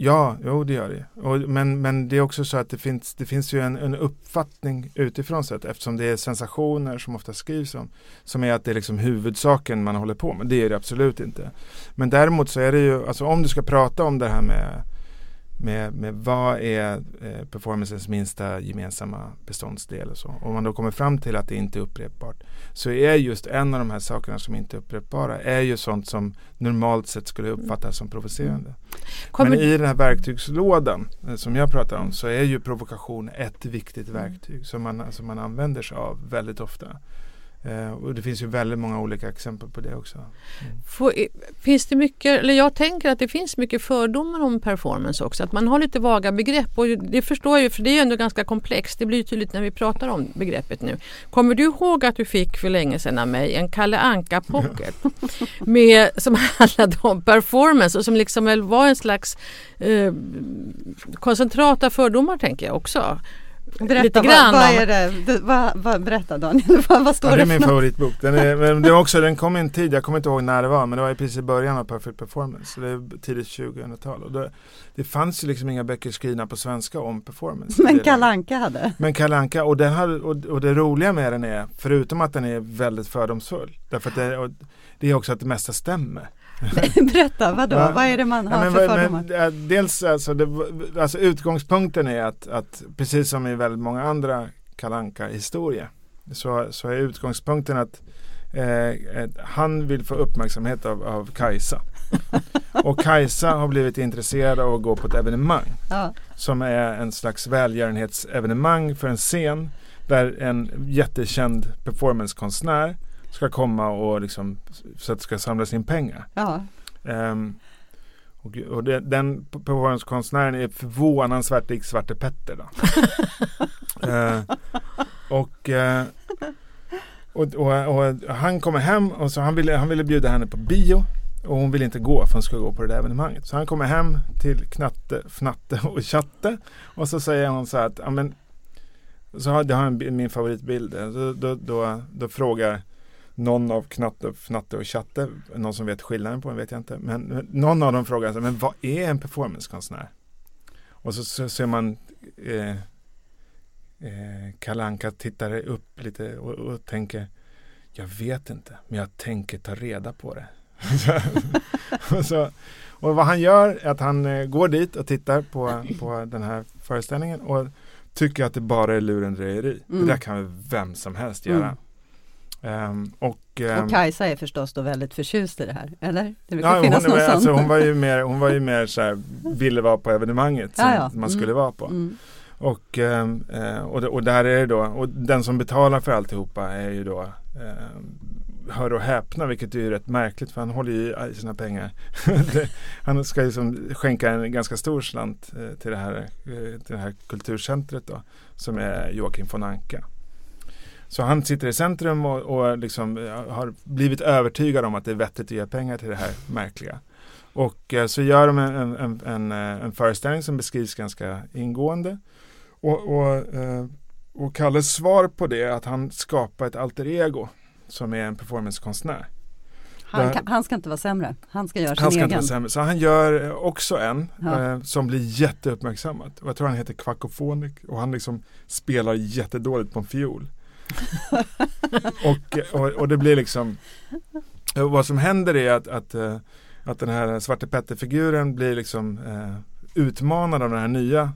Ja, jo det gör det. Och, men, men det är också så att det finns, det finns ju en, en uppfattning utifrån sett eftersom det är sensationer som ofta skrivs om. Som är att det är liksom huvudsaken man håller på med. Det är det absolut inte. Men däremot så är det ju, alltså om du ska prata om det här med med, med vad är eh, performancens minsta gemensamma beståndsdel och så. Om man då kommer fram till att det inte är upprepbart så är just en av de här sakerna som inte är upprepbara är ju sånt som normalt sett skulle uppfattas som provocerande. Kommer... Men i den här verktygslådan eh, som jag pratar om så är ju provokation ett viktigt verktyg som man, som man använder sig av väldigt ofta. Eh, och det finns ju väldigt många olika exempel på det också. Mm. Får, finns det mycket, eller jag tänker att det finns mycket fördomar om performance också. Att man har lite vaga begrepp och det förstår jag ju för det är ju ändå ganska komplext. Det blir ju tydligt när vi pratar om begreppet nu. Kommer du ihåg att du fick för länge sedan av mig en Kalle Anka Pocket med, som handlade om performance och som liksom var en slags eh, koncentrat av fördomar tänker jag också. Berätta, lite grann vad, vad är det? Vad, vad, berätta Daniel, vad, vad står ja, det Det är min favoritbok. Den, är, det, också, den kom i en tid, jag kommer inte ihåg när det var, men det var precis i början av Perfect Performance. Det är tidigt 2000-tal. Det, det fanns ju liksom inga böcker skrivna på svenska om performance. Men Kalanka hade? Men Kalanka och, den hade, och, och det roliga med den är, förutom att den är väldigt fördomsfull, därför att det, det är också att det mesta stämmer. Berätta, vadå? Ja, vad är det man har ja, för fördomar? Men, dels alltså, det, alltså utgångspunkten är att, att precis som i väldigt många andra kalanka historier så, så är utgångspunkten att eh, han vill få uppmärksamhet av, av Kajsa. och Kajsa har blivit intresserad av att gå på ett evenemang ja. som är en slags välgörenhetsevenemang för en scen där en jättekänd performancekonstnär ska komma och liksom så att det ska samlas in pengar. Ja. Um, och, och det, den performancekonstnären är förvånansvärt lik Svarte Petter. Då. uh, och, uh, och, och, och, han kommer hem och så han ville, han ville bjuda henne på bio. Och hon vill inte gå för hon ska gå på det där evenemanget. Så han kommer hem till Knatte, Fnatte och Chatte. Och så säger hon så här att, ja men så har, en, min favoritbild. Då, då, då, då frågar någon av Knatte, Fnatte och Chatte, någon som vet skillnaden på den vet jag inte, men någon av dem frågar sig, men vad är en performancekonstnär? Och så, så ser man eh, eh, Kalanka tittar upp lite och, och, tänker, jag vet inte, men jag tänker ta reda på det. och, så, och vad han gör är att han eh, går dit och tittar på, på den här föreställningen och tycker att det bara är lurendrejeri. Mm. Det där kan väl vem som helst göra. Mm. Um, och, um, och Kajsa är förstås då väldigt förtjust i det här, eller? Det ja, finnas hon, någon alltså, hon var ju mer, hon var ju mer så här, ville vara på evenemanget som ja, man skulle mm. vara på. Mm. Och, um, och, och där är det då, och den som betalar för alltihopa är ju då hör och häpna, vilket är rätt märkligt för han håller ju i sina pengar. han ska liksom skänka en ganska stor slant uh, till, det här, uh, till det här kulturcentret då, som är Joakim von Anka. Så han sitter i centrum och, och liksom har blivit övertygad om att det är vettigt att ge pengar till det här märkliga. Och eh, så gör de en, en, en, eh, en föreställning som beskrivs ganska ingående. Och, och, eh, och Kalles svar på det är att han skapar ett alter ego som är en performancekonstnär. Han, kan, han, ska inte vara sämre, han ska göra sin han ska egen. Inte vara sämre. Så han gör också en ja. eh, som blir jätteuppmärksammad. Och jag tror han heter Quackophonic och han liksom spelar jättedåligt på en fiol och, och, och, det blir liksom Vad som händer är att, att, eh, att den här Svarte Petter-figuren blir liksom eh, utmanad av den här nya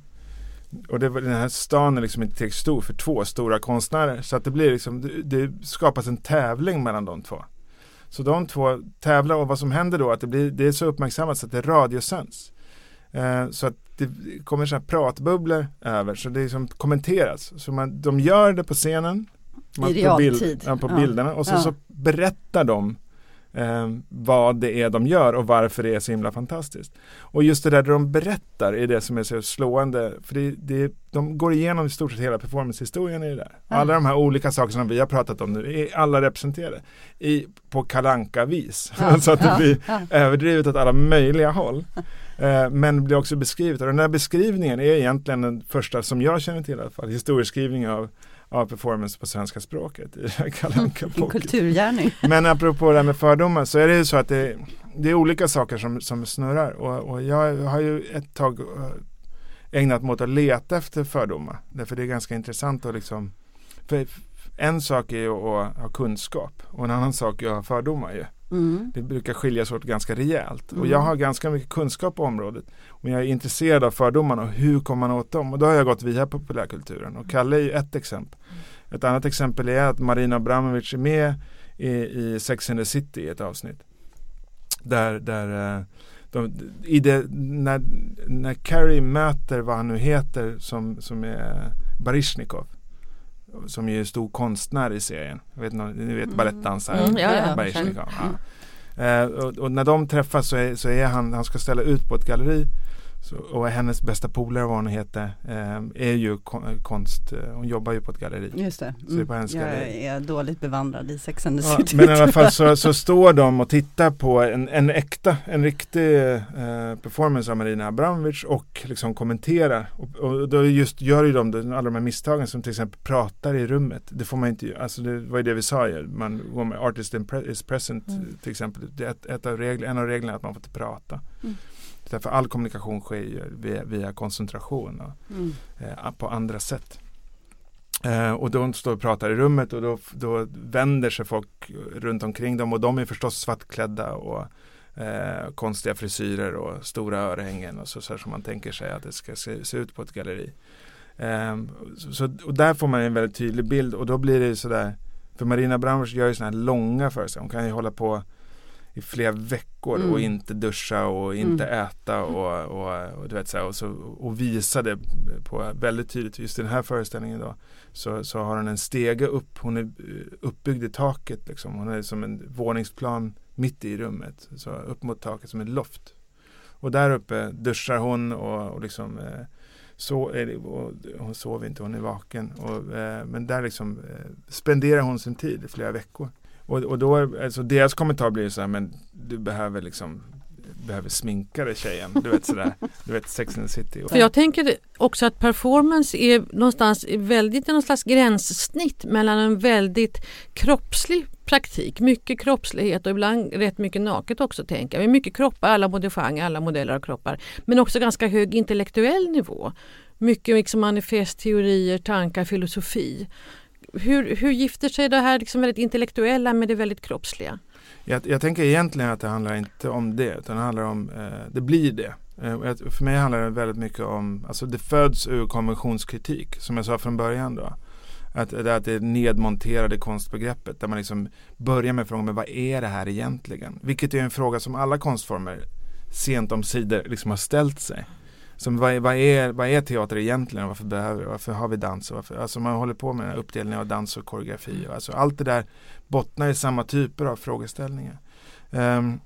och det, den här stan är liksom inte tillräckligt stor för två stora konstnärer. Så att det blir liksom, det, det, skapas en tävling mellan de två. Så de två tävlar och vad som händer då att det, blir, det är så uppmärksammat så att det radiosänds. Eh, så att det kommer så här pratbubblor över så det liksom kommenteras. Så man, de gör det på scenen man, I realtid. På, bild, ja, på ja. bilderna och så, så berättar de eh, vad det är de gör och varför det är så himla fantastiskt. Och just det där de berättar är det som är så slående. För det, det, de går igenom i stort sett hela performancehistorien i det där. Alla de här olika sakerna som vi har pratat om nu är alla representerade i, på kalanka vis så att det blir överdrivet åt alla möjliga håll. Eh, men blir också beskrivet. Och den där beskrivningen är egentligen den första som jag känner till i alla fall. Historieskrivning av av performance på svenska språket i kulturgärning. Men apropå det här med fördomar så är det ju så att det, det är olika saker som, som snurrar och, och jag har ju ett tag eh, ägnat mig åt att leta efter fördomar. Därför det är ganska intressant att liksom för en sak är ju att ha kunskap och en annan sak är att ha fördomar ju. Mm. Det brukar skiljas åt ganska rejält. Mm. Och jag har ganska mycket kunskap på området. Och jag är intresserad av fördomarna och hur kommer man åt dem? Och då har jag gått via populärkulturen. Och Kalle är ju ett exempel. Ett annat exempel är att Marina Abramovic är med i, i Sex and the City i ett avsnitt. Där, där eh, de, i det, när, när Carrie möter vad han nu heter som, som är Barishnikov som ju är stor konstnär i serien. Jag vet, ni vet mm. balettdansaren mm, ja, ja, ja. ja. Eh, och, och, när de träffas så är, så är han, han ska ställa ut på ett galleri så, och hennes bästa polare, vad hon heter, eh, är ju konst, eh, hon jobbar ju på ett galleri. Just det, mm. hennes jag galleri. är dåligt bevandrad i Sex and the ja, City. Men i alla fall så, så, står de och tittar på en, en äkta, en riktig eh, performance av Marina Abramovic och liksom kommenterar. Och, och då just gör ju de alla de här misstagen som till exempel pratar i rummet. Det får man inte, alltså det var ju det vi sa ju, man går med artist is present mm. till exempel. Det är ett, ett av regler, en av reglerna är att man får inte prata. Mm. Därför all kommunikation sker via, via koncentration och, mm. eh, på andra sätt. Eh, och de står och pratar i rummet och då, då vänder sig folk runt omkring dem och de är förstås svartklädda och eh, konstiga frisyrer och stora örhängen och så, så som man tänker sig att det ska se, se ut på ett galleri. Eh, så, och där får man en väldigt tydlig bild och då blir det sådär för Marina Abramovic gör ju sådana här långa föreställningar. Hon kan ju hålla på i flera veckor mm. och inte duscha och inte mm. äta och, och, och, du vet, så här, och, så, och visa det på väldigt tydligt. Just i den här föreställningen då så, så har hon en stege upp. Hon är uppbyggd i taket. Liksom. Hon är som en våningsplan mitt i rummet. Så upp mot taket som ett loft. Och där uppe duschar hon och, och liksom eh, så det, och hon sover inte, hon är vaken. Och, eh, men där liksom eh, spenderar hon sin tid i flera veckor. Och, och då, alltså deras kommentar blir så här, men du behöver liksom behöver sminka dig tjejen. Du vet sådär, du vet Sex and the City. För jag tänker också att performance är någonstans väldigt någon slags gränssnitt mellan en väldigt kroppslig praktik, mycket kroppslighet och ibland rätt mycket naket också tänker jag. Mycket kroppar, alla modifanger, alla modeller av kroppar. Men också ganska hög intellektuell nivå. Mycket liksom manifest, teorier, tankar, filosofi hur, hur gifter sig det här liksom väldigt intellektuella med det väldigt kroppsliga? Jag, jag tänker egentligen att det handlar inte om det utan det handlar om, eh, det blir det. Eh, för mig handlar det väldigt mycket om, alltså det föds ur konventionskritik som jag sa från början då. Att, att det nedmonterade konstbegreppet där man liksom börjar med frågan, men vad är det här egentligen? Vilket är en fråga som alla konstformer sent om sidor liksom har ställt sig. Som vad, vad, är, vad är teater egentligen? Varför behöver Varför har vi dans? Varför, alltså man håller på med uppdelning av dans och koreografi. Alltså allt det där bottnar i samma typer av frågeställningar. Um,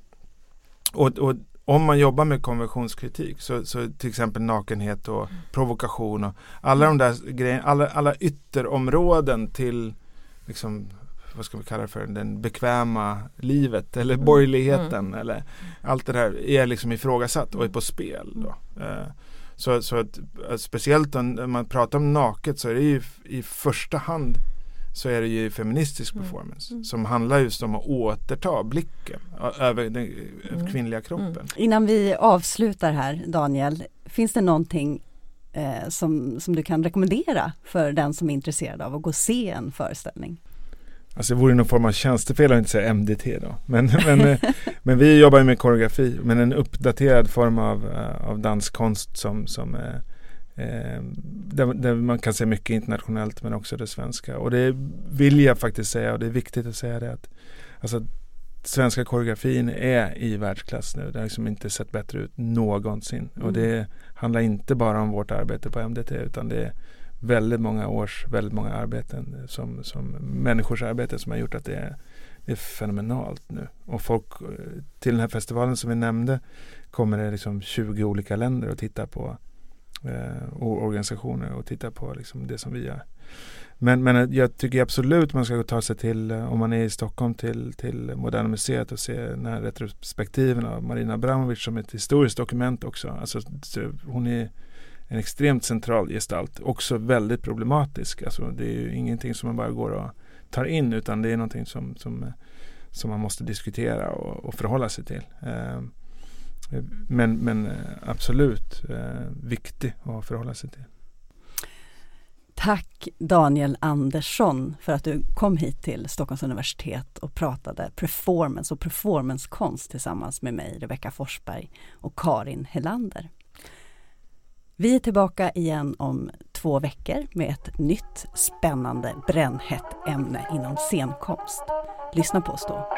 och, och, om man jobbar med konventionskritik så, så till exempel nakenhet och provokation och alla de där grejerna, alla, alla ytterområden till liksom vad ska vi kalla det för, den bekväma livet eller mm. borgerligheten mm. eller allt det där är liksom ifrågasatt och är på spel. Då. Uh, så, så att, speciellt när man pratar om naket så är det ju i första hand så är det ju feministisk mm. performance mm. som handlar just om att återta blicken över den mm. kvinnliga kroppen. Innan vi avslutar här Daniel, finns det någonting eh, som, som du kan rekommendera för den som är intresserad av att gå och se en föreställning? Alltså det vore någon form av tjänstefel att inte säga MDT då. Men, men, eh, men vi jobbar med koreografi, men en uppdaterad form av, uh, av danskonst som, som uh, uh, där, där, man kan se mycket internationellt men också det svenska. Och det vill jag faktiskt säga och det är viktigt att säga det att alltså, svenska koreografin är i världsklass nu. Det har liksom inte sett bättre ut någonsin. Mm. Och det handlar inte bara om vårt arbete på MDT utan det är väldigt många års, väldigt många arbeten som, som människors arbete som har gjort att det är, det är fenomenalt nu. Och folk eh, till den här festivalen som vi nämnde kommer det liksom 20 olika länder och titta på eh, och organisationer och titta på liksom det som vi gör. Men, men jag tycker absolut man ska ta sig till, eh, om man är i Stockholm, till, till Moderna Museet och se den här retrospektiven av Marina Abramovic som ett historiskt dokument också. Alltså, hon är en extremt central gestalt. Också väldigt problematisk. Alltså det är ju ingenting som man bara går och tar in utan det är någonting som, som, som man måste diskutera och, och förhålla sig till. Eh, men, men eh, absolut eh, viktig att förhålla sig till. Tack Daniel Andersson för att du kom hit till Stockholms universitet och pratade performance och performancekonst tillsammans med mig, Rebecka Forsberg och Karin Helander. Vi är tillbaka igen om två veckor med ett nytt spännande brännhett ämne inom scenkonst. Lyssna på oss då.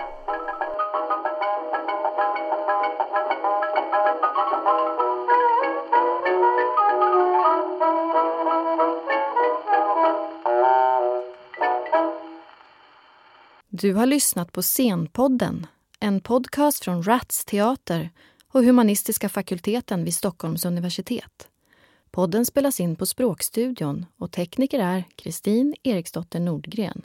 Du har lyssnat på Scenpodden, en podcast från Rats Teater och Humanistiska fakulteten vid Stockholms universitet. Podden spelas in på Språkstudion och tekniker är Kristin Eriksdotter Nordgren.